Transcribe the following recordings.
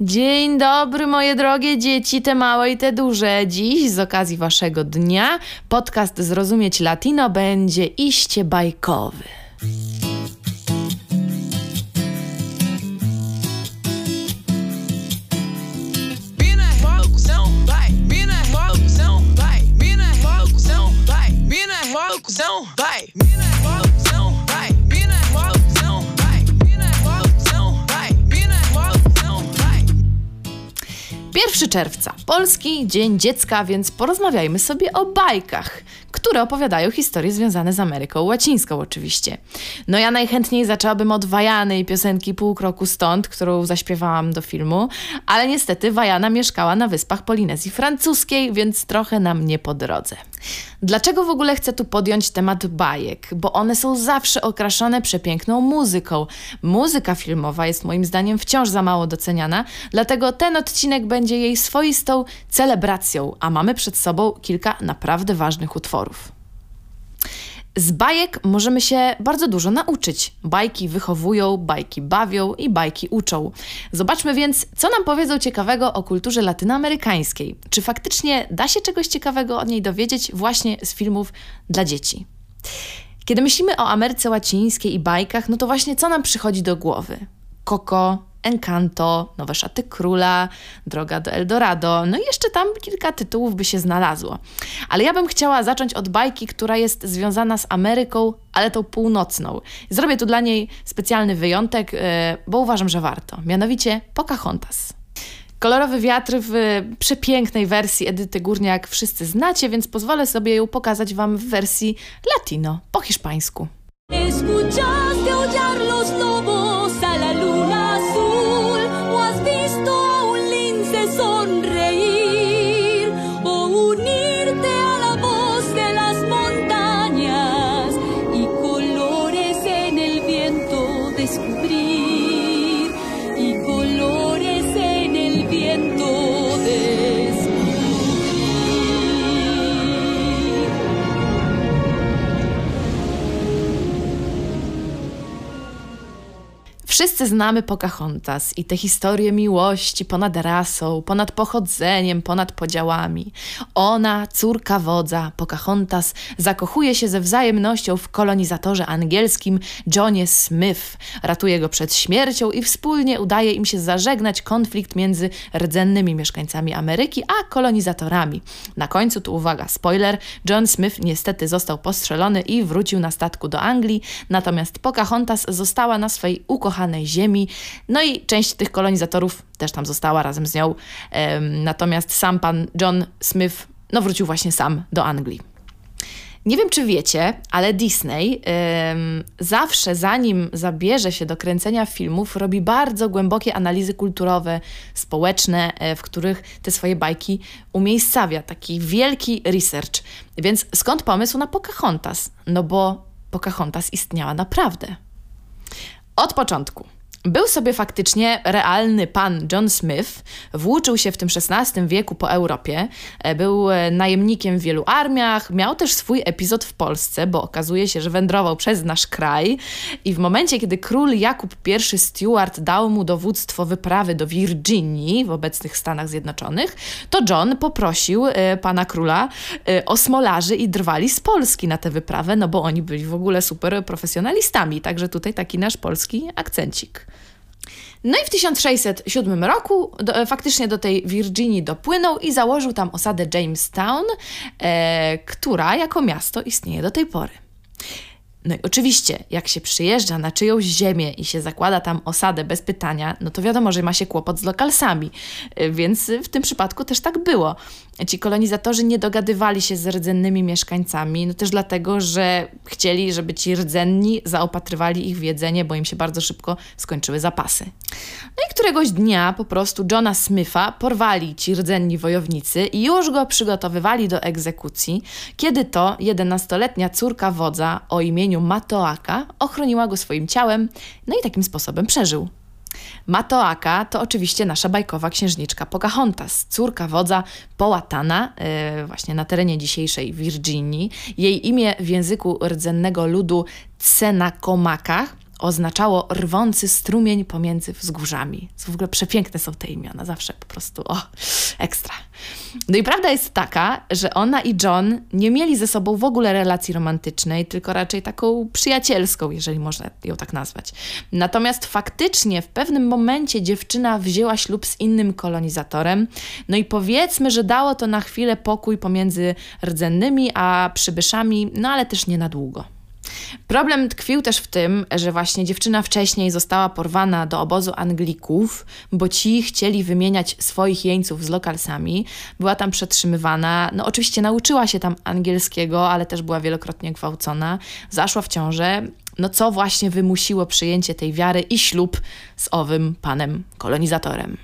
Dzień dobry, moje drogie dzieci, te małe i te duże. Dziś z okazji waszego dnia podcast Zrozumieć Latino będzie iście bajkowy. 1 czerwca, Polski Dzień Dziecka, więc porozmawiajmy sobie o bajkach, które opowiadają historie związane z Ameryką Łacińską oczywiście. No ja najchętniej zaczęłabym od Wajany i piosenki Pół kroku stąd, którą zaśpiewałam do filmu, ale niestety Wajana mieszkała na wyspach Polinezji Francuskiej, więc trochę nam nie po drodze. Dlaczego w ogóle chcę tu podjąć temat bajek? Bo one są zawsze okraszone przepiękną muzyką. Muzyka filmowa jest moim zdaniem wciąż za mało doceniana, dlatego ten odcinek będzie jej swoistą celebracją, a mamy przed sobą kilka naprawdę ważnych utworów. Z bajek możemy się bardzo dużo nauczyć. Bajki wychowują, bajki bawią i bajki uczą. Zobaczmy więc, co nam powiedzą ciekawego o kulturze latynoamerykańskiej. Czy faktycznie da się czegoś ciekawego od niej dowiedzieć właśnie z filmów dla dzieci? Kiedy myślimy o Ameryce Łacińskiej i bajkach, no to właśnie co nam przychodzi do głowy? Coco, Encanto, Nowe Szaty Króla, Droga do Eldorado, no i jeszcze tam kilka tytułów by się znalazło. Ale ja bym chciała zacząć od bajki, która jest związana z Ameryką, ale tą północną. Zrobię tu dla niej specjalny wyjątek, yy, bo uważam, że warto. Mianowicie Pocahontas. Kolorowy wiatr w przepięknej wersji Edyty Górniak wszyscy znacie, więc pozwolę sobie ją pokazać Wam w wersji latino, po hiszpańsku. ¿Escuchaste Wszyscy znamy Pocahontas i te historie miłości ponad rasą, ponad pochodzeniem, ponad podziałami. Ona, córka wodza, Pocahontas, zakochuje się ze wzajemnością w kolonizatorze angielskim Johnie Smith. Ratuje go przed śmiercią i wspólnie udaje im się zażegnać konflikt między rdzennymi mieszkańcami Ameryki a kolonizatorami. Na końcu, tu uwaga, spoiler, John Smith niestety został postrzelony i wrócił na statku do Anglii, natomiast Pocahontas została na swej ukochanej ziemi, no i część tych kolonizatorów też tam została razem z nią, natomiast sam pan John Smith, no wrócił właśnie sam do Anglii. Nie wiem, czy wiecie, ale Disney zawsze, zanim zabierze się do kręcenia filmów, robi bardzo głębokie analizy kulturowe, społeczne, e, w których te swoje bajki umiejscawia. Taki wielki research. Więc skąd pomysł na Pocahontas? No bo Pocahontas istniała naprawdę. Od początku. Był sobie faktycznie realny pan John Smith, włóczył się w tym XVI wieku po Europie, e, był e, najemnikiem w wielu armiach, miał też swój epizod w Polsce, bo okazuje się, że wędrował przez nasz kraj i w momencie, kiedy król Jakub I Stuart dał mu dowództwo wyprawy do Virginii w obecnych Stanach Zjednoczonych, to John poprosił e, pana króla o smolarzy i drwali z Polski na tę wyprawę, no bo oni byli w ogóle super profesjonalistami, także tutaj taki nasz polski akcencik. No i w 1607 roku do, e, faktycznie do tej Virginii dopłynął i założył tam osadę Jamestown, e, która jako miasto istnieje do tej pory. No i oczywiście, jak się przyjeżdża na czyjąś ziemię i się zakłada tam osadę bez pytania, no to wiadomo, że ma się kłopot z lokalsami. Y, Więc w tym przypadku też tak było. Ci kolonizatorzy nie dogadywali się z rdzennymi mieszkańcami, no też dlatego, że chcieli, żeby ci rdzenni zaopatrywali ich w jedzenie, bo im się bardzo szybko skończyły zapasy. No i któregoś dnia po prostu Johna Smitha porwali ci rdzenni wojownicy i już go przygotowywali do egzekucji, kiedy to 11-letnia córka wodza o imieniu Matoaka ochroniła go swoim ciałem, no i takim sposobem przeżył. Matoaka to oczywiście nasza bajkowa księżniczka Pocahontas, córka wodza połatana e, właśnie na terenie dzisiejszej Virginii. Jej imię w języku rdzennego ludu Tsenakomaka oznaczało rwący strumień pomiędzy wzgórzami. W ogóle przepiękne są te imiona, zawsze po prostu o, ekstra. No i prawda jest taka, że ona i John nie mieli ze sobą w ogóle relacji romantycznej, tylko raczej taką przyjacielską, jeżeli można ją tak nazwać. Natomiast faktycznie w pewnym momencie dziewczyna wzięła ślub z innym kolonizatorem, no i powiedzmy, że dało to na chwilę pokój pomiędzy rdzennymi a przybyszami, no ale też nie na długo. Problem tkwił też w tym, że właśnie dziewczyna wcześniej została porwana do obozu Anglików, bo ci chcieli wymieniać swoich jeńców z lokalsami. Była tam przetrzymywana. No oczywiście nauczyła się tam angielskiego, ale też była wielokrotnie gwałcona. Zaszła w ciążę, no co właśnie wymusiło przyjęcie tej wiary i ślub z owym panem kolonizatorem.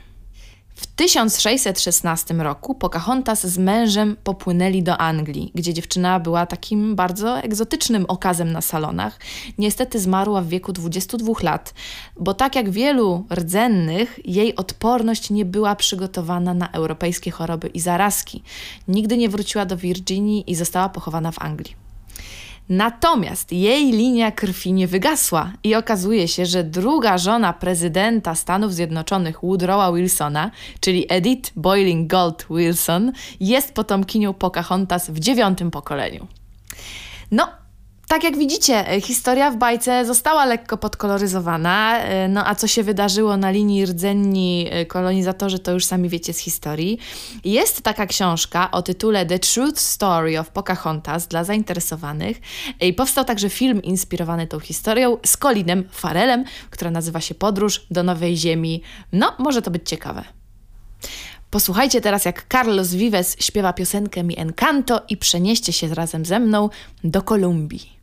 W 1616 roku Pocahontas z mężem popłynęli do Anglii, gdzie dziewczyna była takim bardzo egzotycznym okazem na salonach. Niestety zmarła w wieku 22 lat, bo tak jak wielu rdzennych, jej odporność nie była przygotowana na europejskie choroby i zarazki. Nigdy nie wróciła do Virginii i została pochowana w Anglii. Natomiast jej linia krwi nie wygasła i okazuje się, że druga żona prezydenta Stanów Zjednoczonych Woodrowa Wilsona, czyli Edith Boiling Gold Wilson, jest potomkinią Pocahontas w dziewiątym pokoleniu. No, tak jak widzicie, e, historia w bajce została lekko podkoloryzowana, e, no a co się wydarzyło na linii rdzenni e, kolonizatorzy, to już sami wiecie z historii. Jest taka książka o tytule The Truth Story of Pocahontas dla zainteresowanych i powstał także film inspirowany tą historią z Colinem Farelem, która nazywa się Podróż do Nowej Ziemi. No, może to być ciekawe. Posłuchajcie teraz, jak Carlos Vives śpiewa piosenkę Mi Encanto i przenieście się razem ze mną do Kolumbii.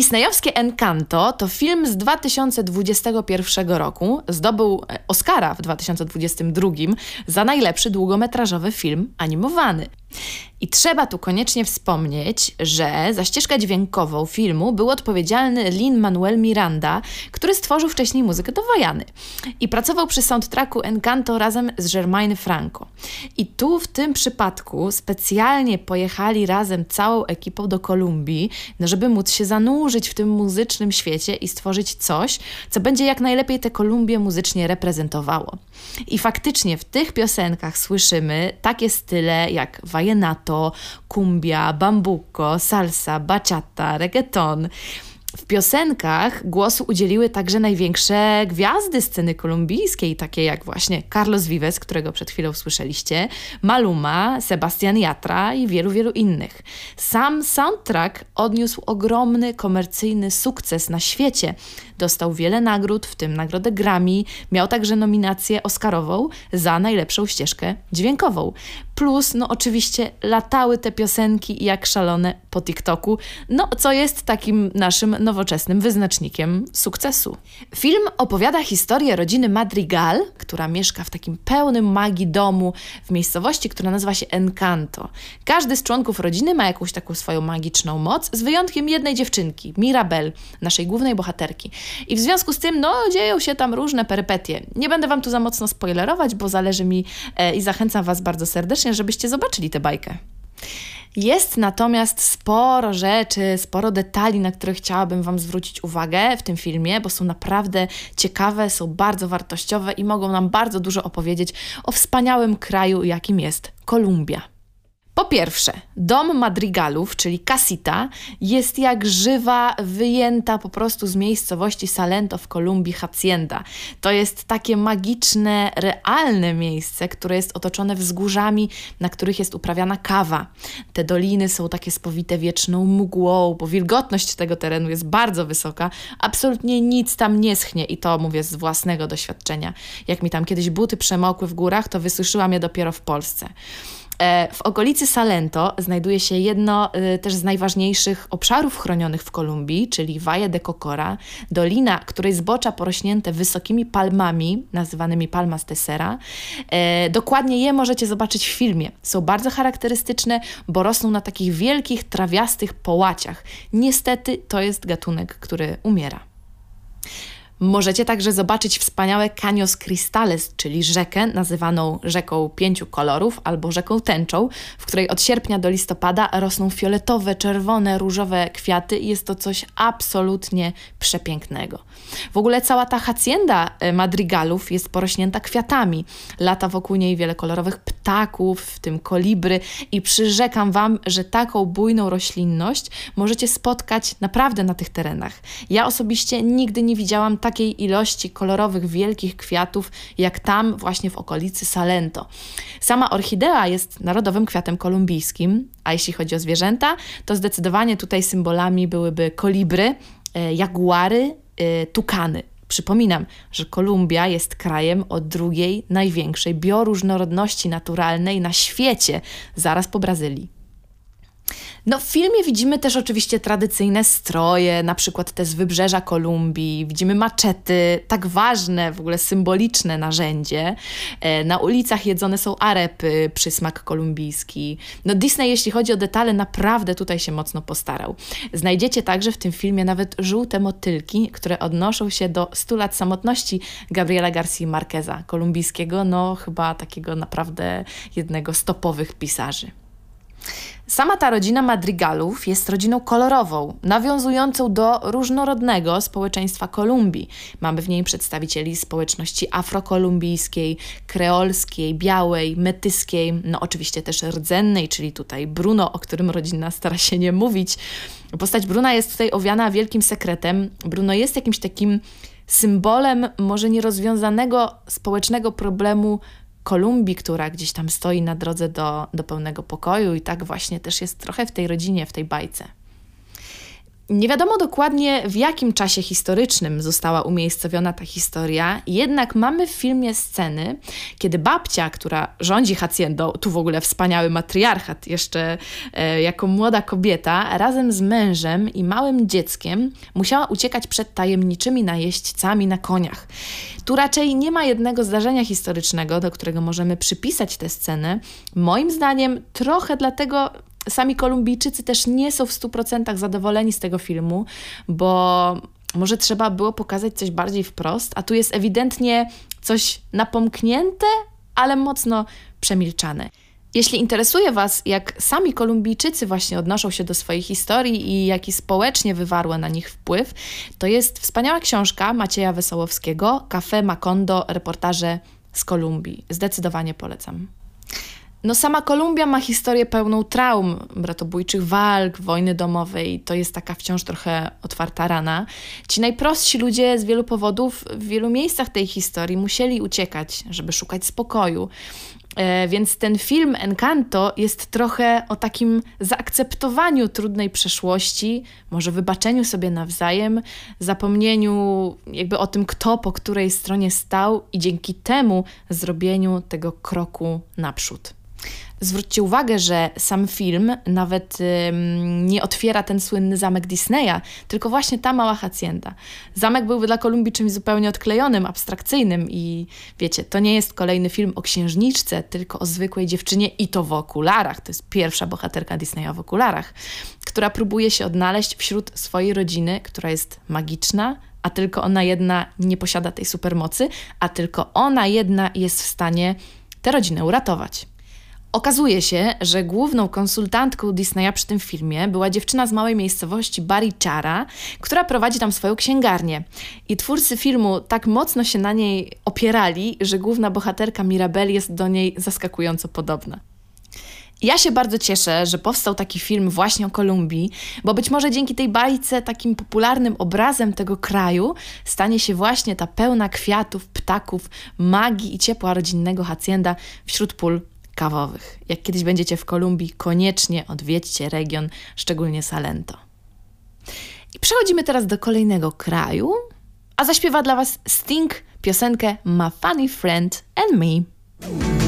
Disneyowskie Encanto to film z 2021 roku. Zdobył e, Oscara w 2022 za najlepszy długometrażowy film animowany. I trzeba tu koniecznie wspomnieć, że za ścieżkę dźwiękową filmu był odpowiedzialny Lin-Manuel Miranda, który stworzył wcześniej muzykę do Wajany. I pracował przy soundtracku Encanto razem z Germaine Franco. I tu w tym przypadku specjalnie pojechali razem całą ekipą do Kolumbii, no żeby móc się zanurzyć w tym muzycznym świecie i stworzyć coś, co będzie jak najlepiej tę Kolumbię muzycznie reprezentowało. I faktycznie w tych piosenkach słyszymy takie style jak cumbia, bambuco, salsa, bachata, reggaeton. W piosenkach głosu udzieliły także największe gwiazdy sceny kolumbijskiej, takie jak właśnie Carlos Vives, którego przed chwilą słyszeliście, Maluma, Sebastian Yatra i wielu, wielu innych. Sam soundtrack odniósł ogromny komercyjny sukces na świecie. Dostał wiele nagród, w tym nagrodę Grammy, miał także nominację Oscarową za najlepszą ścieżkę dźwiękową. Plus, no oczywiście, latały te piosenki jak szalone po TikToku, no co jest takim naszym nowoczesnym wyznacznikiem sukcesu. Film opowiada historię rodziny Madrigal, która mieszka w takim pełnym magii domu w miejscowości, która nazywa się Encanto. Każdy z członków rodziny ma jakąś taką swoją magiczną moc, z wyjątkiem jednej dziewczynki, Mirabel, naszej głównej bohaterki. I w związku z tym, no, dzieją się tam różne perypetie. Nie będę Wam tu za mocno spoilerować, bo zależy mi e, i zachęcam Was bardzo serdecznie, żebyście zobaczyli tę bajkę. Jest natomiast sporo rzeczy, sporo detali, na które chciałabym Wam zwrócić uwagę w tym filmie, bo są naprawdę ciekawe, są bardzo wartościowe i mogą nam bardzo dużo opowiedzieć o wspaniałym kraju, jakim jest Kolumbia. Po pierwsze, dom Madrigalów, czyli Casita, jest jak żywa, wyjęta po prostu z miejscowości Salento w Kolumbii Hacienda. To jest takie magiczne, realne miejsce, które jest otoczone wzgórzami, na których jest uprawiana kawa. Te doliny są takie spowite wieczną mgłą, bo wilgotność tego terenu jest bardzo wysoka. Absolutnie nic tam nie schnie i to mówię z własnego doświadczenia. Jak mi tam kiedyś buty przemokły w górach, to wysuszyłam je dopiero w Polsce. E, W okolicy Salento znajduje się jedno e, też z najważniejszych obszarów chronionych w Kolumbii, czyli Valle de Cocora, dolina, której zbocza porośnięte wysokimi palmami, nazywanymi palmas de sera. E, Dokładnie je możecie zobaczyć w filmie. Są bardzo charakterystyczne, bo rosną na takich wielkich, trawiastych połaciach. Niestety to jest gatunek, który umiera. Możecie także zobaczyć wspaniałe Caños Cristales, czyli rzekę nazywaną rzeką pięciu kolorów albo rzeką tęczą, w której od sierpnia do listopada rosną fioletowe, czerwone, różowe kwiaty i jest to coś absolutnie przepięknego. W ogóle cała ta hacienda e, madrigalów jest porośnięta kwiatami. Lata wokół niej wiele kolorowych ptaków, w tym kolibry i przyrzekam Wam, że taką bujną roślinność możecie spotkać naprawdę na tych terenach. Ja osobiście nigdy nie widziałam takiej ilości kolorowych, wielkich kwiatów, jak tam właśnie w okolicy Salento. Sama orchidea jest narodowym kwiatem kolumbijskim, a jeśli chodzi o zwierzęta, to zdecydowanie tutaj symbolami byłyby kolibry, e, jaguary, tukany. Przypominam, że Kolumbia jest krajem o drugiej największej bioróżnorodności naturalnej na świecie, zaraz po Brazylii. No, w filmie widzimy też oczywiście tradycyjne stroje, na przykład te z wybrzeża Kolumbii. Widzimy maczety, tak ważne, w ogóle symboliczne narzędzie. E, Na ulicach jedzone są arepy, przysmak kolumbijski. No, Disney, jeśli chodzi o detale, naprawdę tutaj się mocno postarał. Znajdziecie także w tym filmie nawet żółte motylki, które odnoszą się do 100 lat samotności Gabriela Garcia Marqueza, kolumbijskiego, no chyba takiego naprawdę jednego z topowych pisarzy. Sama ta rodzina Madrigalów jest rodziną kolorową, nawiązującą do różnorodnego społeczeństwa Kolumbii. Mamy w niej przedstawicieli społeczności afrokolumbijskiej, kreolskiej, białej, metyskiej, no oczywiście też rdzennej, czyli tutaj Bruno, o którym rodzina stara się nie mówić. Postać Bruna jest tutaj owiana wielkim sekretem. Bruno jest jakimś takim symbolem może nierozwiązanego społecznego problemu Kolumbii, która gdzieś tam stoi na drodze do, do pełnego pokoju, i tak właśnie też jest trochę w tej rodzinie, w tej bajce. Nie wiadomo dokładnie w jakim czasie historycznym została umiejscowiona ta historia, jednak mamy w filmie sceny, kiedy babcia, która rządzi haciendą, tu w ogóle wspaniały matriarchat, jeszcze e, jako młoda kobieta, razem z mężem i małym dzieckiem musiała uciekać przed tajemniczymi najeźdźcami na koniach. Tu raczej nie ma jednego zdarzenia historycznego, do którego możemy przypisać tę scenę. Moim zdaniem trochę dlatego sami Kolumbijczycy też nie są w 100% zadowoleni z tego filmu, bo może trzeba było pokazać coś bardziej wprost, a tu jest ewidentnie coś napomknięte, ale mocno przemilczane. Jeśli interesuje Was, jak sami Kolumbijczycy właśnie odnoszą się do swojej historii i jaki społecznie wywarła na nich wpływ, to jest wspaniała książka Macieja Wesołowskiego, Café Macondo, reportaże z Kolumbii. Zdecydowanie polecam. No sama Kolumbia ma historię pełną traum, bratobójczych walk, wojny domowej. To jest taka wciąż trochę otwarta rana. Ci najprostsi ludzie z wielu powodów w wielu miejscach tej historii musieli uciekać, żeby szukać spokoju. E, Więc ten film Encanto jest trochę o takim zaakceptowaniu trudnej przeszłości, może wybaczeniu sobie nawzajem, zapomnieniu jakby o tym, kto po której stronie stał i dzięki temu zrobieniu tego kroku naprzód. Zwróćcie uwagę, że sam film nawet ym, nie otwiera ten słynny zamek Disneya, tylko właśnie ta mała hacienda. Zamek byłby dla Kolumbii czymś zupełnie odklejonym, abstrakcyjnym i wiecie, to nie jest kolejny film o księżniczce, tylko o zwykłej dziewczynie i to w okularach. To jest pierwsza bohaterka Disneya w okularach, która próbuje się odnaleźć wśród swojej rodziny, która jest magiczna, a tylko ona jedna nie posiada tej supermocy, a tylko ona jedna jest w stanie tę rodzinę uratować. Okazuje się, że główną konsultantką Disneya przy tym filmie była dziewczyna z małej miejscowości Barichara, która prowadzi tam swoją księgarnię. I twórcy filmu tak mocno się na niej opierali, że główna bohaterka Mirabel jest do niej zaskakująco podobna. Ja się bardzo cieszę, że powstał taki film właśnie o Kolumbii, bo być może dzięki tej bajce takim popularnym obrazem tego kraju stanie się właśnie ta pełna kwiatów, ptaków, magii i ciepła rodzinnego hacienda wśród pól kawowych. Jak kiedyś będziecie w Kolumbii, koniecznie odwiedźcie region, szczególnie Salento. I przechodzimy teraz do kolejnego kraju, a zaśpiewa dla Was Sting piosenkę My Funny Friend and Me.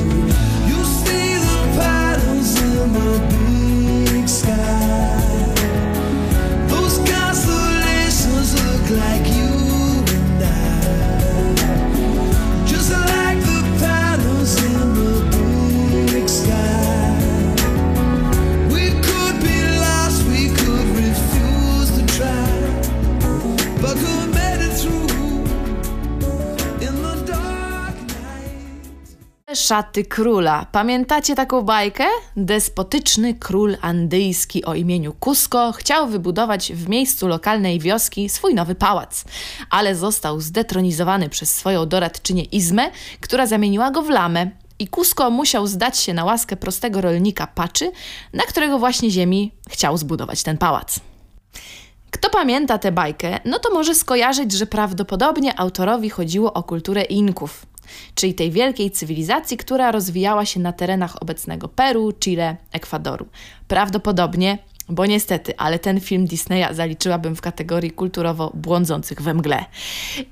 Szaty króla. Pamiętacie taką bajkę? Despotyczny król andyjski o imieniu Cusco chciał wybudować w miejscu lokalnej wioski swój nowy pałac, ale został zdetronizowany przez swoją doradczynię Izmę, która zamieniła go w lamę. I Cusco musiał zdać się na łaskę prostego rolnika Paczy, na którego właśnie ziemi chciał zbudować ten pałac. Kto pamięta tę bajkę, no to może skojarzyć, że prawdopodobnie autorowi chodziło o kulturę Inków, czyli tej wielkiej cywilizacji, która rozwijała się na terenach obecnego Peru, Chile, Ekwadoru. Prawdopodobnie, bo niestety, ale ten film Disneya zaliczyłabym w kategorii kulturowo błądzących we mgle.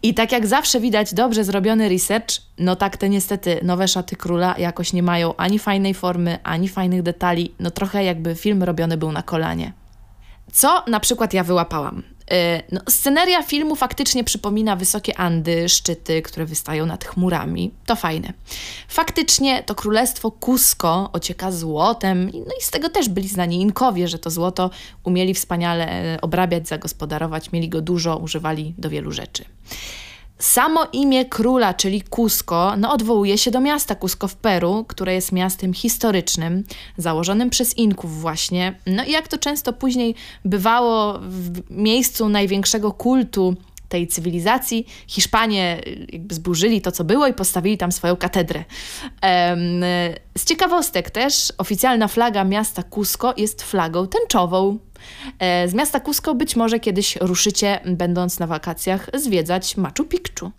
I tak jak zawsze widać dobrze zrobiony research, no tak te niestety nowe szaty króla jakoś nie mają ani fajnej formy, ani fajnych detali, no trochę jakby film robiony był na kolanie. Co na przykład ja wyłapałam? Yy, No, sceneria filmu faktycznie przypomina wysokie Andy, szczyty, które wystają nad chmurami. To fajne. Faktycznie to królestwo Cusco ocieka złotem, no i z tego też byli znani Inkowie, że to złoto umieli wspaniale e, obrabiać, zagospodarować, mieli go dużo, używali do wielu rzeczy. Samo imię króla, czyli Cusco, no odwołuje się do miasta Cusco w Peru, które jest miastem historycznym, założonym przez Inków właśnie. No i jak to często później bywało w miejscu największego kultu tej cywilizacji, Hiszpanie y, jakby zburzyli to, co było i postawili tam swoją katedrę. Z ciekawostek też oficjalna flaga miasta Cusco jest flagą tęczową. E, Z miasta Cusco być może kiedyś ruszycie, będąc na wakacjach, zwiedzać Machu Picchu.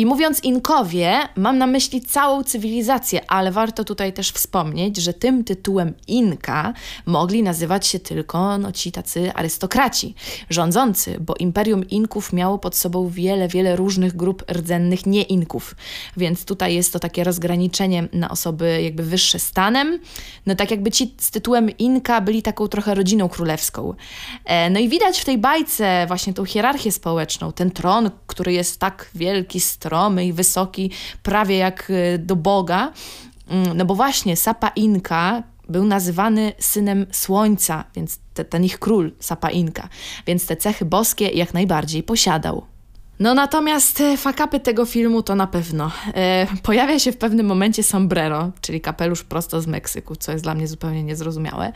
I mówiąc Inkowie, mam na myśli całą cywilizację, ale warto tutaj też wspomnieć, że tym tytułem Inka mogli nazywać się tylko no, ci tacy arystokraci, rządzący, bo imperium Inków miało pod sobą wiele, wiele różnych grup rdzennych nie-Inków. Więc tutaj jest to takie rozgraniczenie na osoby jakby wyższe stanem. No tak jakby ci z tytułem Inka byli taką trochę rodziną królewską. E, No i widać w tej bajce właśnie tą hierarchię społeczną, ten tron, który jest tak wielki, stromy i wysoki, prawie jak y, do Boga. Mm, No bo właśnie Sapa Inka był nazywany synem słońca, więc te, ten ich król, Sapa Inka, więc te cechy boskie jak najbardziej posiadał. No natomiast e, fakapy tego filmu to na pewno. E, pojawia się w pewnym momencie sombrero, czyli kapelusz prosto z Meksyku, co jest dla mnie zupełnie niezrozumiałe.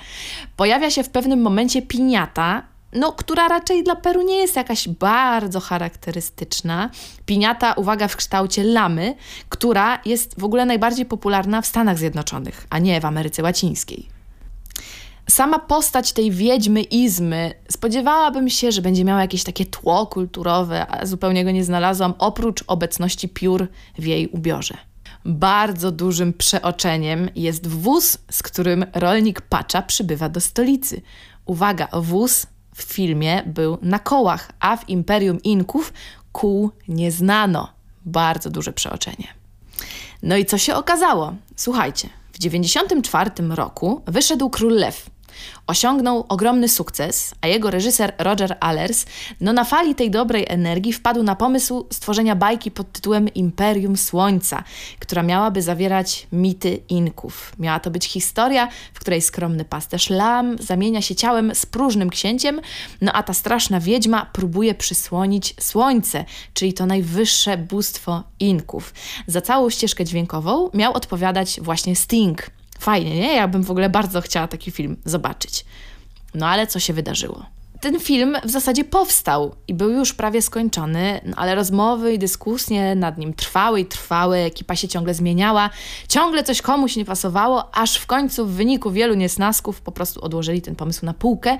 Pojawia się w pewnym momencie piniata, no, która raczej dla Peru nie jest jakaś bardzo charakterystyczna. Piniata, uwaga, w kształcie lamy, która jest w ogóle najbardziej popularna w Stanach Zjednoczonych, a nie w Ameryce Łacińskiej. Sama postać tej wiedźmy Izmy spodziewałabym się, że będzie miała jakieś takie tło kulturowe, a zupełnie go nie znalazłam, oprócz obecności piór w jej ubiorze. Bardzo dużym przeoczeniem jest wóz, z którym rolnik Pacza przybywa do stolicy. Uwaga, wóz w filmie był na kołach, a w Imperium Inków kół nie znano. Bardzo duże przeoczenie. No i co się okazało? Słuchajcie, w 94 roku wyszedł Król Lew. Osiągnął ogromny sukces, a jego reżyser Roger Allers no na fali tej dobrej energii wpadł na pomysł stworzenia bajki pod tytułem Imperium Słońca, która miałaby zawierać mity Inków. Miała to być historia, w której skromny pasterz Lam zamienia się ciałem z próżnym księciem, no a ta straszna wiedźma próbuje przysłonić słońce, czyli to najwyższe bóstwo Inków. Za całą ścieżkę dźwiękową miał odpowiadać właśnie Sting. Fajnie, nie? Ja bym w ogóle bardzo chciała taki film zobaczyć. No ale co się wydarzyło? Ten film w zasadzie powstał i był już prawie skończony, no ale rozmowy i dyskusje nad nim trwały i trwały, ekipa się ciągle zmieniała, ciągle coś komuś nie pasowało, aż w końcu w wyniku wielu niesnasków po prostu odłożyli ten pomysł na półkę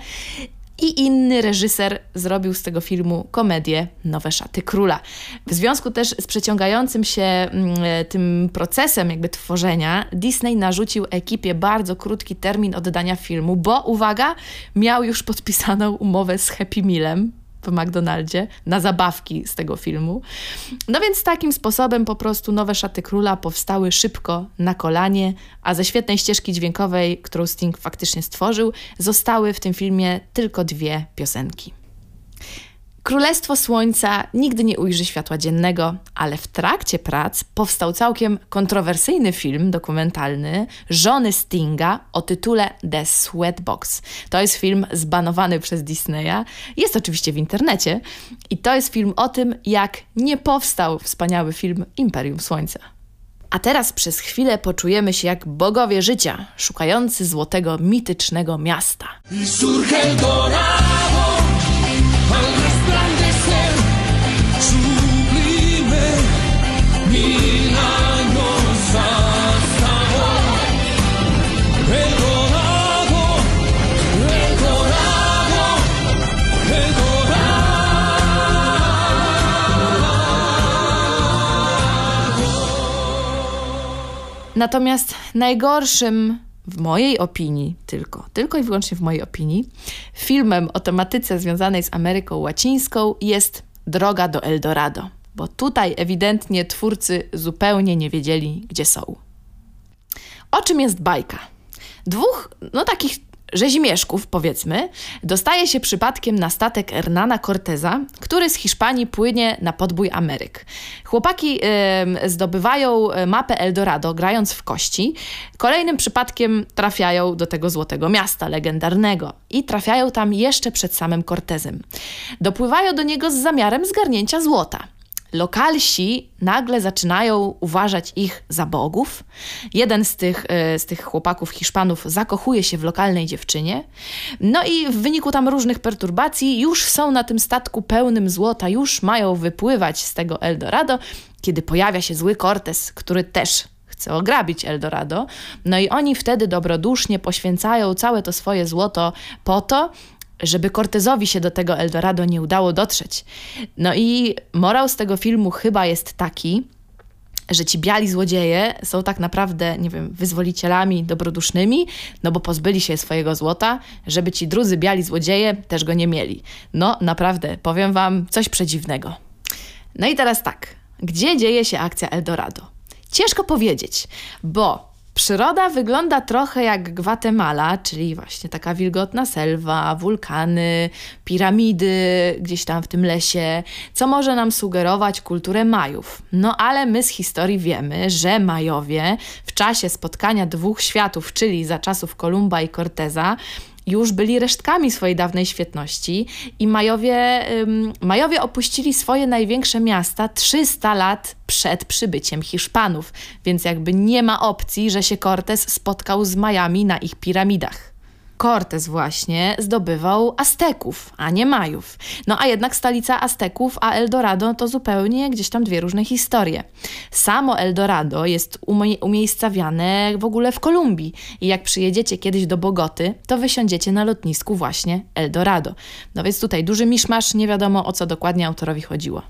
i inny reżyser zrobił z tego filmu komedię Nowe Szaty Króla. W związku też z przeciągającym się mm, e, tym procesem jakby tworzenia, Disney narzucił ekipie bardzo krótki termin oddania filmu, bo uwaga, miał już podpisaną umowę z Happy Mealem w McDonaldzie na zabawki z tego filmu. No więc takim sposobem po prostu nowe szaty króla powstały szybko na kolanie, a ze świetnej ścieżki dźwiękowej, którą Sting faktycznie stworzył, zostały w tym filmie tylko dwie piosenki. Królestwo Słońca nigdy nie ujrzy światła dziennego, ale w trakcie prac powstał całkiem kontrowersyjny film dokumentalny żony Stinga o tytule The Sweatbox. To jest film zbanowany przez Disneya. Jest oczywiście w internecie i to jest film o tym, jak nie powstał wspaniały film Imperium Słońca. A teraz przez chwilę poczujemy się jak bogowie życia, szukający złotego, mitycznego miasta. Natomiast najgorszym, w mojej opinii tylko, tylko i wyłącznie w mojej opinii, filmem o tematyce związanej z Ameryką Łacińską jest Droga do Eldorado, bo tutaj ewidentnie twórcy zupełnie nie wiedzieli, gdzie są. O czym jest bajka? Dwóch, no takich rzezimieszków, powiedzmy, dostaje się przypadkiem na statek Hernana Corteza, który z Hiszpanii płynie na podbój Ameryk. Chłopaki em, zdobywają e, mapę Eldorado, grając w kości. Kolejnym przypadkiem trafiają do tego złotego miasta legendarnego i trafiają tam jeszcze przed samym Cortezem. Dopływają do niego z zamiarem zgarnięcia złota lokalsi nagle zaczynają uważać ich za bogów. Jeden z tych, e, z tych chłopaków Hiszpanów zakochuje się w lokalnej dziewczynie. No i w wyniku tam różnych perturbacji już są na tym statku pełnym złota, już mają wypływać z tego Eldorado, kiedy pojawia się zły Cortez, który też chce ograbić Eldorado. No i oni wtedy dobrodusznie poświęcają całe to swoje złoto po to, żeby Cortezowi się do tego Eldorado nie udało dotrzeć. No i morał z tego filmu chyba jest taki, że ci biali złodzieje są tak naprawdę, nie wiem, wyzwolicielami dobrodusznymi, no bo pozbyli się swojego złota, żeby ci drudzy biali złodzieje też go nie mieli. No naprawdę, powiem wam coś przedziwnego. No i teraz tak, gdzie dzieje się akcja Eldorado? Ciężko powiedzieć, bo Przyroda wygląda trochę jak Gwatemala, czyli właśnie taka wilgotna selwa, wulkany, piramidy gdzieś tam w tym lesie, co może nam sugerować kulturę Majów. No ale my z historii wiemy, że Majowie w czasie spotkania dwóch światów, czyli za czasów Kolumba i Corteza, już byli resztkami swojej dawnej świetności i Majowie, Majowie opuścili swoje największe miasta 300 lat przed przybyciem Hiszpanów, więc jakby nie ma opcji, że się Cortez spotkał z Majami na ich piramidach. Cortez właśnie zdobywał Azteków, a nie Majów. No a jednak stolica Azteków, a Eldorado to zupełnie gdzieś tam dwie różne historie. Samo Eldorado jest umie- umiejscawiane w ogóle w Kolumbii i jak przyjedziecie kiedyś do Bogoty, to wysiądziecie na lotnisku właśnie Eldorado. No więc tutaj duży miszmasz, nie wiadomo o co dokładnie autorowi chodziło.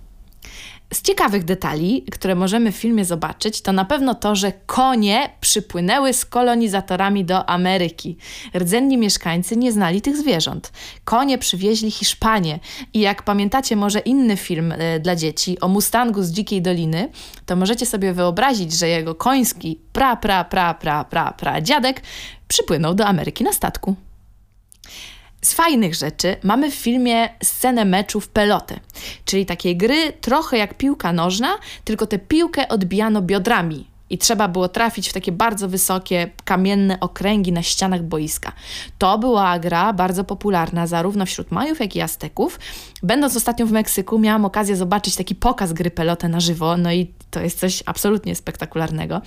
Z ciekawych detali, które możemy w filmie zobaczyć, to na pewno to, że konie przypłynęły z kolonizatorami do Ameryki. Rdzenni mieszkańcy nie znali tych zwierząt. Konie przywieźli Hiszpanie i jak pamiętacie może inny film e, dla dzieci o Mustangu z Dzikiej Doliny, to możecie sobie wyobrazić, że jego koński pra, pra, pra, pra, pra, pra dziadek przypłynął do Ameryki na statku. Z fajnych rzeczy mamy w filmie scenę meczu w pelotę, czyli takiej gry trochę jak piłka nożna, tylko tę piłkę odbijano biodrami i trzeba było trafić w takie bardzo wysokie, kamienne okręgi na ścianach boiska. To była gra bardzo popularna zarówno wśród Majów, jak i Azteków. Będąc ostatnio w Meksyku, miałam okazję zobaczyć taki pokaz gry pelotę na żywo, no i to jest coś absolutnie spektakularnego.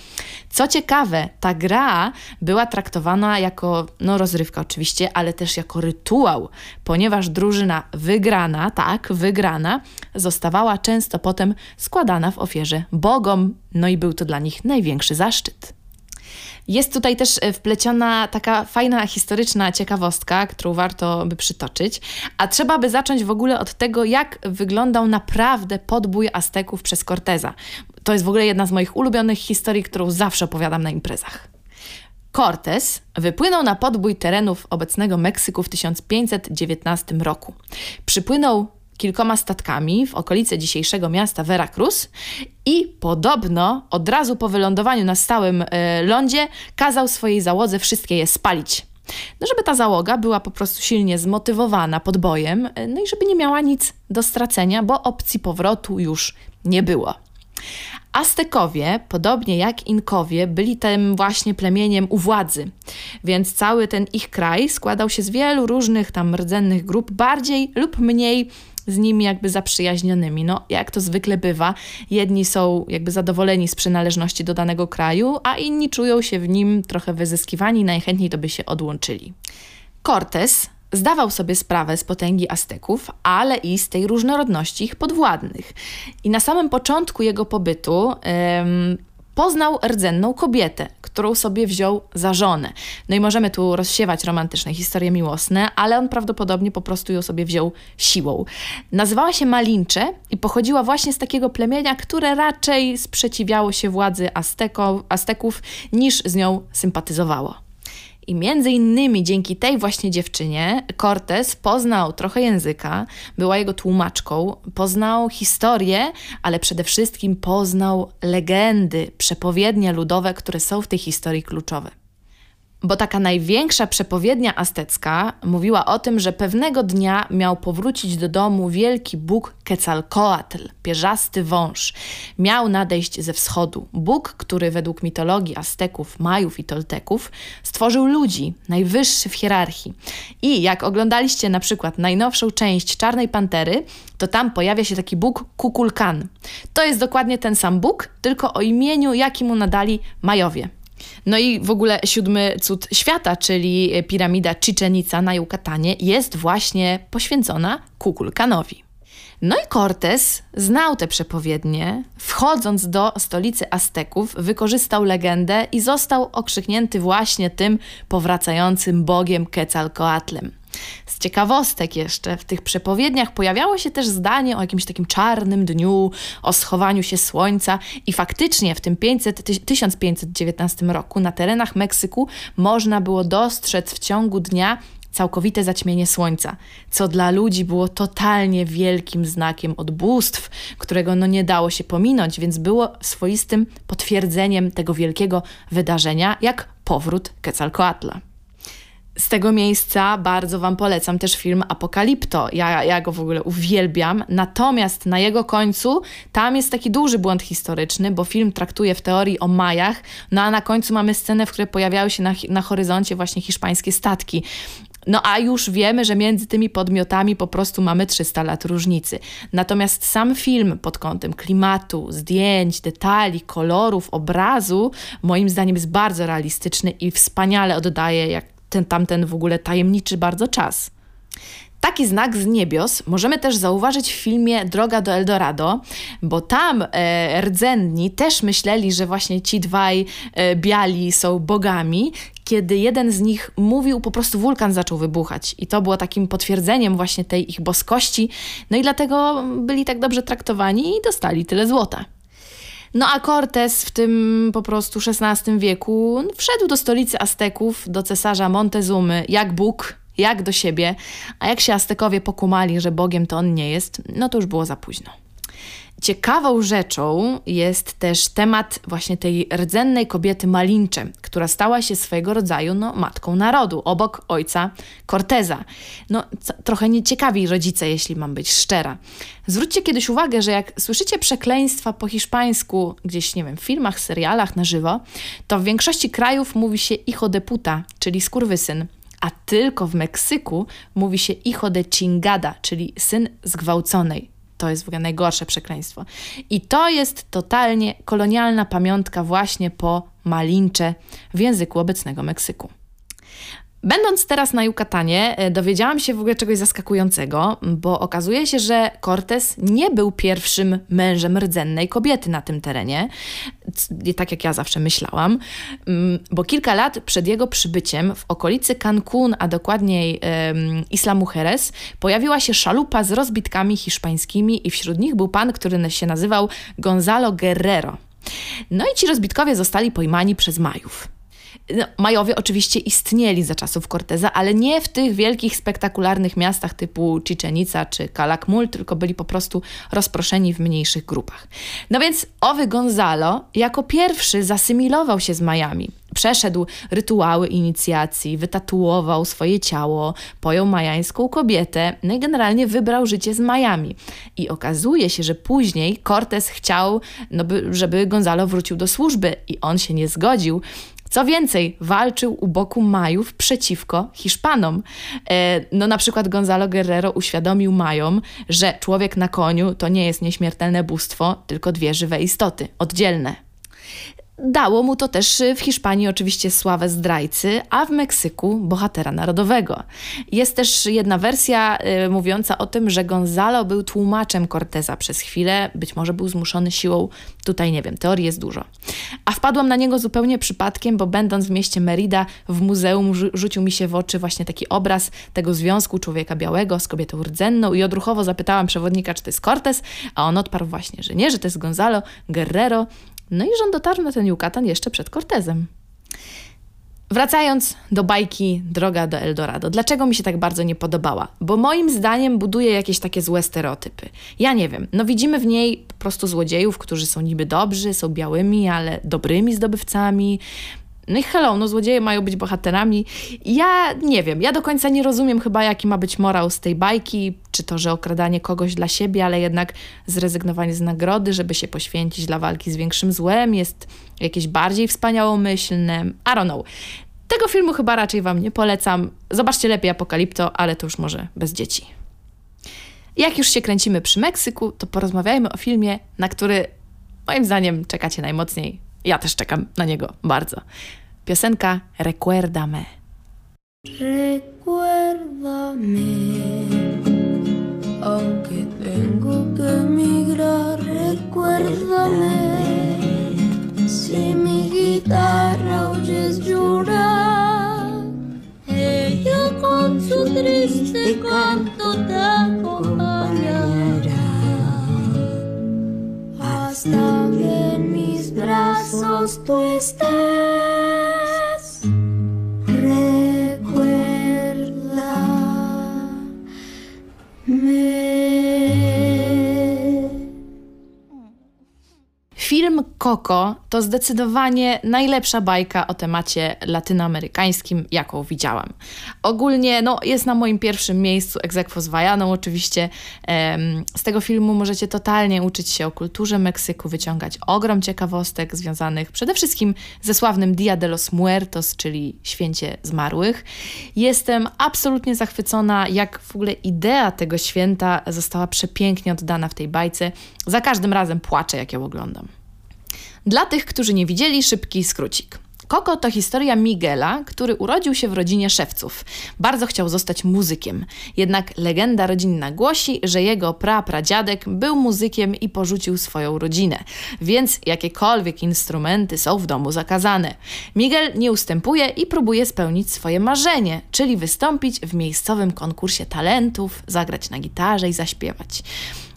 Co ciekawe, ta gra była traktowana jako, no rozrywka oczywiście, ale też jako rytuał, ponieważ drużyna wygrana, tak, wygrana, zostawała często potem składana w ofierze bogom, no i był to dla nich największy zaszczyt. Jest tutaj też e, wpleciona taka fajna historyczna ciekawostka, którą warto by przytoczyć, a trzeba by zacząć w ogóle od tego, jak wyglądał naprawdę podbój Azteków przez Corteza. To jest w ogóle jedna z moich ulubionych historii, którą zawsze opowiadam na imprezach. Cortez wypłynął na podbój terenów obecnego Meksyku w 1519 roku. Przypłynął kilkoma statkami w okolice dzisiejszego miasta Veracruz i podobno od razu po wylądowaniu na stałym e, lądzie kazał swojej załodze wszystkie je spalić. No, żeby ta załoga była po prostu silnie zmotywowana podbojem, e, no i żeby nie miała nic do stracenia, bo opcji powrotu już nie było. Aztekowie, podobnie jak Inkowie, byli tym właśnie plemieniem u władzy, więc cały ten ich kraj składał się z wielu różnych tam rdzennych grup, bardziej lub mniej z nimi jakby zaprzyjaźnionymi. No, jak to zwykle bywa, jedni są jakby zadowoleni z przynależności do danego kraju, a inni czują się w nim trochę wyzyskiwani najchętniej to by się odłączyli. Cortés zdawał sobie sprawę z potęgi Azteków, ale i z tej różnorodności ich podwładnych. I na samym początku jego pobytu em, poznał rdzenną kobietę, którą sobie wziął za żonę. No i możemy tu rozsiewać romantyczne historie miłosne, ale on prawdopodobnie po prostu ją sobie wziął siłą. Nazywała się Malincze i pochodziła właśnie z takiego plemienia, które raczej sprzeciwiało się władzy Azteko, Azteków niż z nią sympatyzowało. I między innymi dzięki tej właśnie dziewczynie Cortez poznał trochę języka, była jego tłumaczką, poznał historię, ale przede wszystkim poznał legendy, przepowiednie ludowe, które są w tej historii kluczowe. Bo taka największa przepowiednia aztecka mówiła o tym, że pewnego dnia miał powrócić do domu wielki Bóg Quetzalcoatl, pierzasty wąż. Miał nadejść ze wschodu. Bóg, który według mitologii Azteków, Majów i Tolteków stworzył ludzi, najwyższy w hierarchii. I jak oglądaliście na przykład najnowszą część Czarnej Pantery, to tam pojawia się taki Bóg Kukulkan. To jest dokładnie ten sam Bóg, tylko o imieniu, jaki mu nadali Majowie. No i w ogóle siódmy cud świata, czyli piramida Chichen na Yucatanie, jest właśnie poświęcona Kukulkanowi. No i Cortés znał te przepowiednie. Wchodząc do stolicy Azteków, wykorzystał legendę i został okrzyknięty właśnie tym powracającym bogiem Quetzalcoatlem. Z ciekawostek jeszcze, w tych przepowiedniach pojawiało się też zdanie o jakimś takim czarnym dniu, o schowaniu się słońca i faktycznie w tym 500, 1519 roku na terenach Meksyku można było dostrzec w ciągu dnia całkowite zaćmienie słońca, co dla ludzi było totalnie wielkim znakiem od bóstw, którego no nie dało się pominąć, więc było swoistym potwierdzeniem tego wielkiego wydarzenia, jak powrót Quetzalcoatla. Z tego miejsca bardzo Wam polecam też film Apokalipto. Ja, ja go w ogóle uwielbiam. Natomiast na jego końcu tam jest taki duży błąd historyczny, bo film traktuje w teorii o Majach, no a na końcu mamy scenę, w której pojawiały się na, na horyzoncie właśnie hiszpańskie statki. No a już wiemy, że między tymi podmiotami po prostu mamy 300 lat różnicy. Natomiast sam film pod kątem klimatu, zdjęć, detali, kolorów, obrazu, moim zdaniem jest bardzo realistyczny i wspaniale oddaje jak ten tamten w ogóle tajemniczy bardzo czas. Taki znak z niebios możemy też zauważyć w filmie Droga do Eldorado, bo tam e, rdzenni też myśleli, że właśnie ci dwaj e, biali są bogami, kiedy jeden z nich mówił, po prostu wulkan zaczął wybuchać. I to było takim potwierdzeniem właśnie tej ich boskości. No i dlatego byli tak dobrze traktowani i dostali tyle złota. No a Cortés w tym po prostu XVI wieku wszedł do stolicy Azteków, do cesarza Montezumy, jak Bóg, jak do siebie, a jak się Aztekowie pokumali, że Bogiem to on nie jest, no to już było za późno. Ciekawą rzeczą jest też temat właśnie tej rdzennej kobiety Malincze, która stała się swojego rodzaju no, matką narodu, obok ojca Corteza. No, co, trochę nieciekawi rodzice, jeśli mam być szczera. Zwróćcie kiedyś uwagę, że jak słyszycie przekleństwa po hiszpańsku gdzieś, nie wiem, w filmach, serialach na żywo, to w większości krajów mówi się hijo de puta, czyli skurwysyn, a tylko w Meksyku mówi się hijo de chingada, czyli syn zgwałconej. To jest w ogóle najgorsze przekleństwo. I to jest totalnie kolonialna pamiątka właśnie po Malincze w języku obecnego Meksyku. Będąc teraz na Yucatanie, e, dowiedziałam się w ogóle czegoś zaskakującego, bo okazuje się, że Cortés nie był pierwszym mężem rdzennej kobiety na tym terenie, tak jak ja zawsze myślałam, mm, bo kilka lat przed jego przybyciem w okolicy Cancún, a dokładniej em, Isla Mujeres, pojawiła się szalupa z rozbitkami hiszpańskimi i wśród nich był pan, który się nazywał Gonzalo Guerrero. No i ci rozbitkowie zostali pojmani przez Majów. No, Majowie oczywiście istnieli za czasów Corteza, ale nie w tych wielkich, spektakularnych miastach typu Chichen Itza czy Calakmul, tylko byli po prostu rozproszeni w mniejszych grupach. No więc owy Gonzalo jako pierwszy zasymilował się z Majami. Przeszedł rytuały inicjacji, wytatuował swoje ciało, pojął majańską kobietę, no i generalnie wybrał życie z Majami. I okazuje się, że później Cortez chciał, no by, żeby Gonzalo wrócił do służby i on się nie zgodził, Co więcej, walczył u boku Majów przeciwko Hiszpanom. E, no na przykład Gonzalo Guerrero uświadomił Majom, że człowiek na koniu to nie jest nieśmiertelne bóstwo, tylko dwie żywe istoty, oddzielne. Dało mu to też w Hiszpanii oczywiście sławę zdrajcy, a w Meksyku bohatera narodowego. Jest też jedna wersja y, mówiąca o tym, że Gonzalo był tłumaczem Corteza przez chwilę, być może był zmuszony siłą, tutaj nie wiem, teorii jest dużo. A wpadłam na niego zupełnie przypadkiem, bo będąc w mieście Merida w muzeum rzu- rzucił mi się w oczy właśnie taki obraz tego związku człowieka białego z kobietą rdzenną i odruchowo zapytałam przewodnika, czy to jest Cortez, a on odparł właśnie, że nie, że to jest Gonzalo Guerrero, no i on dotarł na ten Yucatan jeszcze przed Cortezem. Wracając do bajki Droga do Eldorado. Dlaczego mi się tak bardzo nie podobała? Bo moim zdaniem buduje jakieś takie złe stereotypy. Ja nie wiem, no widzimy w niej po prostu złodziejów, którzy są niby dobrzy, są białymi, ale dobrymi zdobywcami. No i hello, no złodzieje mają być bohaterami. Ja nie wiem, ja do końca nie rozumiem chyba, jaki ma być morał z tej bajki, czy to, że okradanie kogoś dla siebie, ale jednak zrezygnowanie z nagrody, żeby się poświęcić dla walki z większym złem, jest jakieś bardziej wspaniałomyślne. I don't know. Tego filmu chyba raczej Wam nie polecam. Zobaczcie lepiej Apokalipto, ale to już może bez dzieci. Jak już się kręcimy przy Meksyku, to porozmawiajmy o filmie, na który moim zdaniem czekacie najmocniej. Ja też czekam na niego bardzo. Piosenka Recuérdame. Recuérdame, aunque tengo que emigrar, recuérdame. Si mi guitarra oyes llorar, ella con su triste canto te acompañará. Hasta que en mis brazos tú estés. Film Coco to zdecydowanie najlepsza bajka o temacie latynoamerykańskim, jaką widziałam. Ogólnie no, jest na moim pierwszym miejscu egzekwo z Wajaną oczywiście. Em, z tego filmu możecie totalnie uczyć się o kulturze Meksyku, wyciągać ogrom ciekawostek związanych przede wszystkim ze sławnym Dia de los Muertos, czyli święcie zmarłych. Jestem absolutnie zachwycona, jak w ogóle idea tego święta została przepięknie oddana w tej bajce. Za każdym razem płaczę, jak ją oglądam. Dla tych, którzy nie widzieli, szybki skrócik. Coco to historia Miguela, który urodził się w rodzinie szewców. Bardzo chciał zostać muzykiem. Jednak legenda rodzinna głosi, że jego prapradziadek był muzykiem i porzucił swoją rodzinę. Więc jakiekolwiek instrumenty są w domu zakazane. Miguel nie ustępuje i próbuje spełnić swoje marzenie, czyli wystąpić w miejscowym konkursie talentów, zagrać na gitarze i zaśpiewać.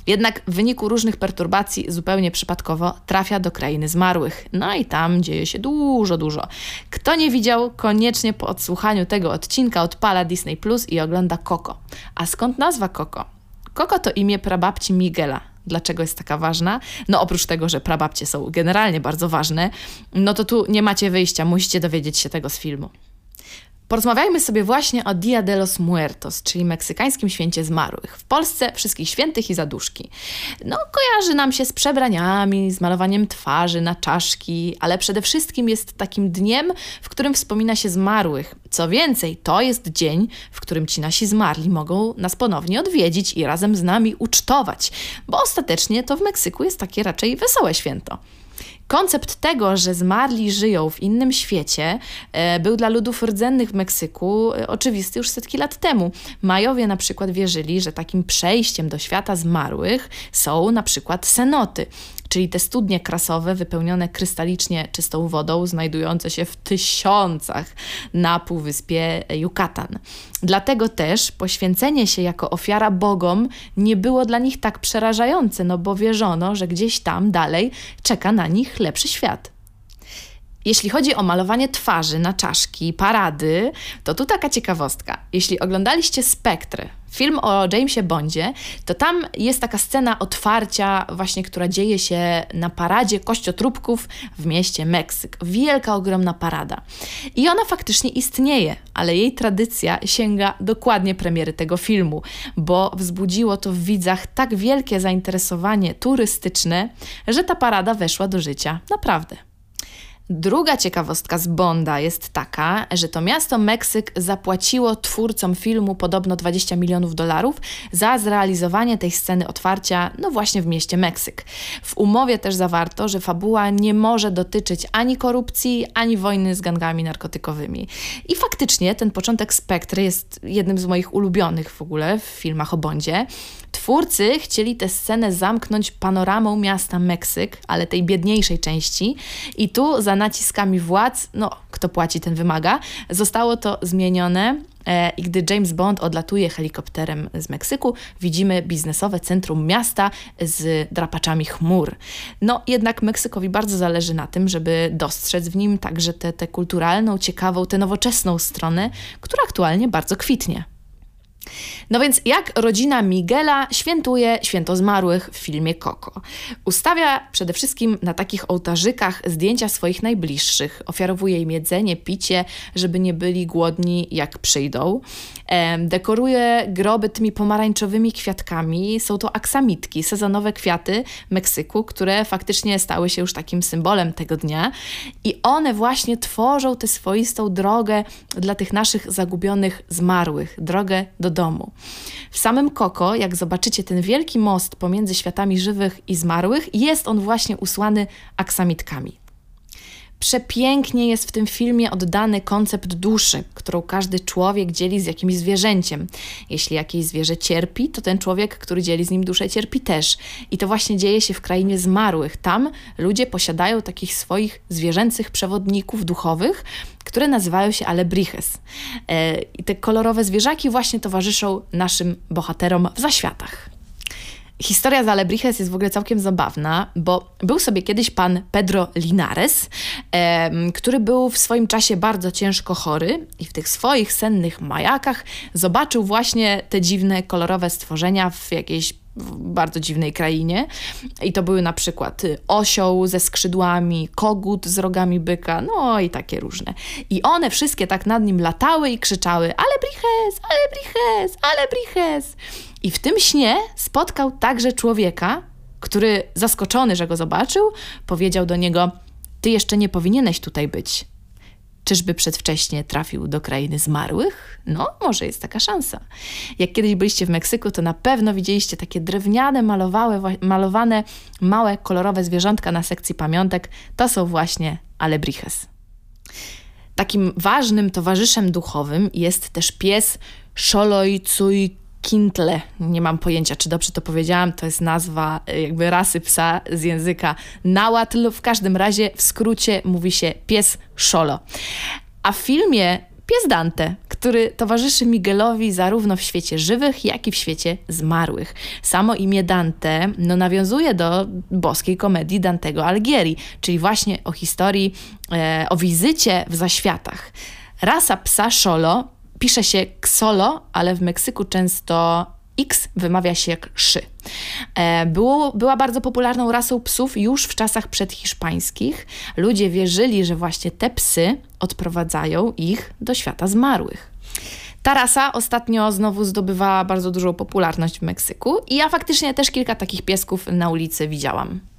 Jednak w wyniku różnych perturbacji zupełnie przypadkowo trafia do krainy zmarłych. No i tam dzieje się dużo, dużo. Kto nie widział, koniecznie po odsłuchaniu tego odcinka odpala Disney Plus i ogląda Coco. A skąd nazwa Coco? Coco to imię prababci Miguela. Dlaczego jest taka ważna? No oprócz tego, że prababcie są generalnie bardzo ważne, no to tu nie macie wyjścia, musicie dowiedzieć się tego z filmu. Porozmawiajmy sobie właśnie o Dia de los Muertos, czyli meksykańskim święcie zmarłych. W Polsce wszystkich świętych i zaduszki. No, kojarzy nam się z przebraniami, z malowaniem twarzy na czaszki, ale przede wszystkim jest takim dniem, w którym wspomina się zmarłych. Co więcej, to jest dzień, w którym ci nasi zmarli mogą nas ponownie odwiedzić i razem z nami ucztować, bo ostatecznie to w Meksyku jest takie raczej wesołe święto. Koncept tego, że zmarli żyją w innym świecie, e, był dla ludów rdzennych w Meksyku e, oczywisty już setki lat temu. Majowie na przykład wierzyli, że takim przejściem do świata zmarłych są na przykład senoty, czyli te studnie krasowe wypełnione krystalicznie czystą wodą, znajdujące się w tysiącach na półwyspie Yucatan. Dlatego też poświęcenie się jako ofiara bogom nie było dla nich tak przerażające, no bo wierzono, że gdzieś tam dalej czeka na nich lepszy świat. Jeśli chodzi o malowanie twarzy na czaszki, parady, to tu taka ciekawostka. Jeśli oglądaliście Spektry, film o Jamesie Bondzie, to tam jest taka scena otwarcia, właśnie, która dzieje się na paradzie kościotrupków w mieście Meksyk. Wielka, ogromna parada. I ona faktycznie istnieje, ale jej tradycja sięga dokładnie premiery tego filmu, bo wzbudziło to w widzach tak wielkie zainteresowanie turystyczne, że ta parada weszła do życia. Naprawdę. Druga ciekawostka z Bonda jest taka, że to miasto Meksyk zapłaciło twórcom filmu podobno 20 milionów dolarów za zrealizowanie tej sceny otwarcia, no właśnie w mieście Meksyk. W umowie też zawarto, że fabuła nie może dotyczyć ani korupcji, ani wojny z gangami narkotykowymi. I faktycznie ten początek Spektry jest jednym z moich ulubionych w ogóle w filmach o Bondzie. Twórcy chcieli tę scenę zamknąć panoramą miasta Meksyk, ale tej biedniejszej części. I tu za naciskami władz, no kto płaci, ten wymaga, zostało to zmienione. E, I gdy James Bond odlatuje helikopterem z Meksyku, widzimy biznesowe centrum miasta z drapaczami chmur. No jednak Meksykowi bardzo zależy na tym, żeby dostrzec w nim także tę tę kulturalną, ciekawą, tę nowoczesną stronę, która aktualnie bardzo kwitnie. No więc jak rodzina Miguela świętuje święto zmarłych w filmie Coco? Ustawia przede wszystkim na takich ołtarzykach zdjęcia swoich najbliższych, ofiarowuje im jedzenie, picie, żeby nie byli głodni jak przyjdą. Dekoruje groby tymi pomarańczowymi kwiatkami. Są to aksamitki, sezonowe kwiaty Meksyku, które faktycznie stały się już takim symbolem tego dnia. I one właśnie tworzą tę swoistą drogę dla tych naszych zagubionych zmarłych, drogę do domu. W samym Koko, jak zobaczycie ten wielki most pomiędzy światami żywych i zmarłych, jest on właśnie usłany aksamitkami. Przepięknie jest w tym filmie oddany koncept duszy, którą każdy człowiek dzieli z jakimś zwierzęciem. Jeśli jakieś zwierzę cierpi, to ten człowiek, który dzieli z nim duszę, cierpi też. I to właśnie dzieje się w krainie zmarłych. Tam ludzie posiadają takich swoich zwierzęcych przewodników duchowych, które nazywają się alebrijes. E, I te kolorowe zwierzaki właśnie towarzyszą naszym bohaterom w zaświatach. Historia z Alebrijes jest w ogóle całkiem zabawna, bo był sobie kiedyś pan Pedro Linares, em, który był w swoim czasie bardzo ciężko chory i w tych swoich sennych majakach zobaczył właśnie te dziwne, kolorowe stworzenia w jakiejś w bardzo dziwnej krainie. I to były na przykład y, osioł ze skrzydłami, kogut z rogami byka, no i takie różne. I one wszystkie tak nad nim latały i krzyczały Alebrijes, Alebrijes, Alebrijes. I w tym śnie spotkał także człowieka, który zaskoczony, że go zobaczył, powiedział do niego: Ty jeszcze nie powinieneś tutaj być. Czyżby przedwcześnie trafił do krainy zmarłych? No, może jest taka szansa. Jak kiedyś byliście w Meksyku, to na pewno widzieliście takie drewniane, malowane, małe, kolorowe zwierzątka na sekcji pamiątek. To są właśnie alebrijes. Takim ważnym towarzyszem duchowym jest też pies Xolojtzuykintle. Nie mam pojęcia, czy dobrze to powiedziałam. To jest nazwa y, jakby rasy psa z języka nałatl. W każdym razie w skrócie mówi się pies Szolo. A w filmie pies Dante, który towarzyszy Miguelowi zarówno w świecie żywych, jak i w świecie zmarłych. Samo imię Dante no, nawiązuje do boskiej komedii Dantego Alighieri, czyli właśnie o historii, e, o wizycie w zaświatach. Rasa psa Szolo pisze się Xolo, ale w Meksyku często X wymawia się jak szy. E, Było, była bardzo popularną rasą psów już w czasach przedhiszpańskich. Ludzie wierzyli, że właśnie te psy odprowadzają ich do świata zmarłych. Ta rasa ostatnio znowu zdobywała bardzo dużą popularność w Meksyku i ja faktycznie też kilka takich piesków na ulicy widziałam.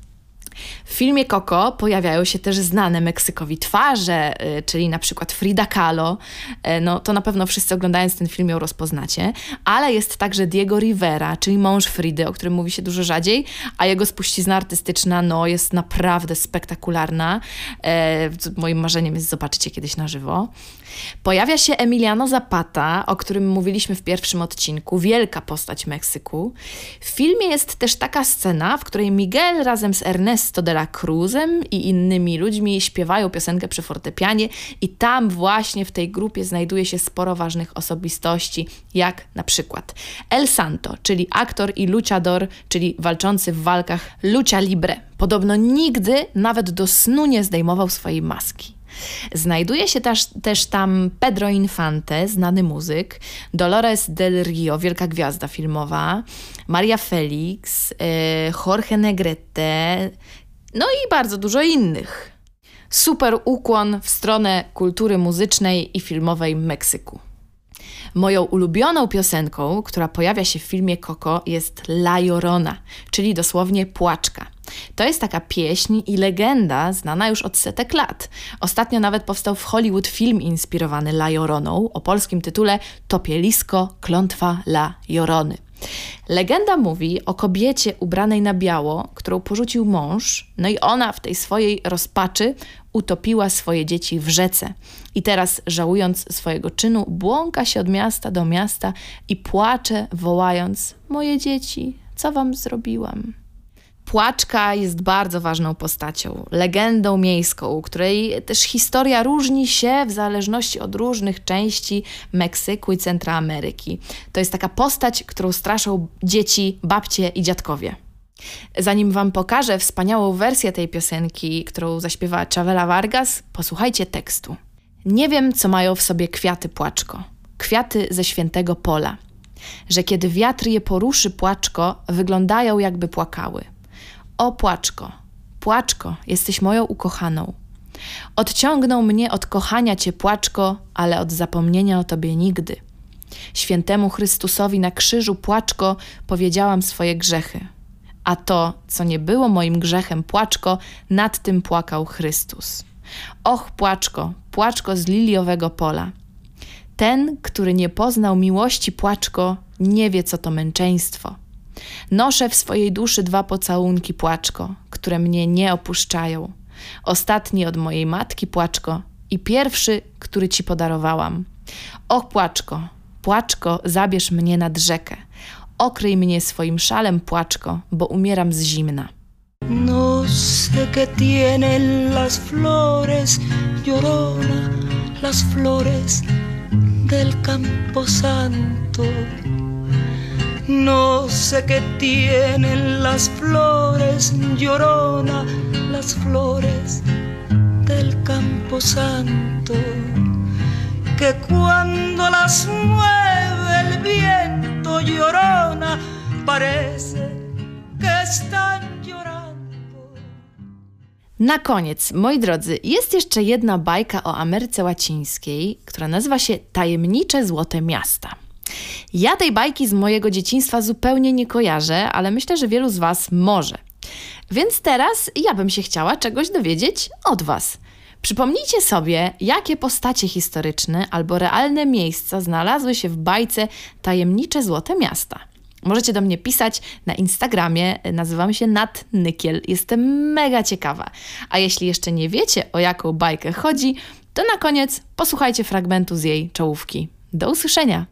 W filmie Coco pojawiają się też znane Meksykowi twarze, y, czyli na przykład Frida Kahlo. E, No to na pewno wszyscy oglądając ten film ją rozpoznacie, ale jest także Diego Rivera, czyli mąż Fridy, o którym mówi się dużo rzadziej, a jego spuścizna artystyczna no, jest naprawdę spektakularna. E, moim marzeniem jest zobaczyć je kiedyś na żywo. Pojawia się Emiliano Zapata, o którym mówiliśmy w pierwszym odcinku, wielka postać Meksyku. W filmie jest też taka scena, w której Miguel razem z Ernesto de la Cruzem i innymi ludźmi śpiewają piosenkę przy fortepianie i tam właśnie w tej grupie znajduje się sporo ważnych osobistości, jak na przykład El Santo, czyli aktor i luchador, czyli walczący w walkach lucha libre. Podobno nigdy nawet do snu nie zdejmował swojej maski. Znajduje się też, też tam Pedro Infante, znany muzyk, Dolores del Rio, wielka gwiazda filmowa, Maria Felix, e, Jorge Negrete, no i bardzo dużo innych. Super ukłon w stronę kultury muzycznej i filmowej Meksyku. Moją ulubioną piosenką, która pojawia się w filmie Coco, jest La Llorona, czyli dosłownie płaczka. To jest taka pieśń i legenda znana już od setek lat. Ostatnio nawet powstał w Hollywood film inspirowany La Joroną o polskim tytule Topielisko, klątwa La Jorony. Legenda mówi o kobiecie ubranej na biało, którą porzucił mąż, no i ona w tej swojej rozpaczy utopiła swoje dzieci w rzece. I teraz, żałując swojego czynu, błąka się od miasta do miasta i płacze, wołając: Moje dzieci, co wam zrobiłam? Płaczka jest bardzo ważną postacią, legendą miejską, której też historia różni się w zależności od różnych części Meksyku i Centroameryki. To jest taka postać, którą straszą dzieci, babcie i dziadkowie. Zanim Wam pokażę wspaniałą wersję tej piosenki, którą zaśpiewała Chavela Vargas, posłuchajcie tekstu. Nie wiem, co mają w sobie kwiaty płaczko, kwiaty ze świętego pola, że kiedy wiatr je poruszy płaczko, wyglądają jakby płakały. O płaczko, płaczko, jesteś moją ukochaną. Odciągnął mnie od kochania cię płaczko, ale od zapomnienia o tobie nigdy. Świętemu Chrystusowi na krzyżu płaczko powiedziałam swoje grzechy. A to, co nie było moim grzechem płaczko, nad tym płakał Chrystus. Och, płaczko, płaczko z liliowego pola. Ten, który nie poznał miłości płaczko, nie wie, co to męczeństwo. Noszę w swojej duszy dwa pocałunki płaczko, które mnie nie opuszczają. Ostatni od mojej matki płaczko i pierwszy, który ci podarowałam. Och, płaczko, płaczko, zabierz mnie nad rzekę. Okryj mnie swoim szalem płaczko, bo umieram z zimna. No sé qué tienen las flores, llorona, las flores del campo santo. No sé qué tienen las flores, llorona, las flores del campo santo. Que cuando las mueve el viento, llorona, parece que están llorando. Na koniec, moi drodzy, jest jeszcze jedna bajka o Ameryce Łacińskiej, która nazywa się Tajemnicze Złote Miasta. Ja tej bajki z mojego dzieciństwa zupełnie nie kojarzę, ale myślę, że wielu z Was może. Więc teraz ja bym się chciała czegoś dowiedzieć od Was. Przypomnijcie sobie, jakie postacie historyczne albo realne miejsca znalazły się w bajce Tajemnicze Złote Miasta. Możecie do mnie pisać na Instagramie, nazywam się Nat Nykiel. Jestem mega ciekawa. A jeśli jeszcze nie wiecie, o jaką bajkę chodzi, to na koniec posłuchajcie fragmentu z jej czołówki. Do usłyszenia!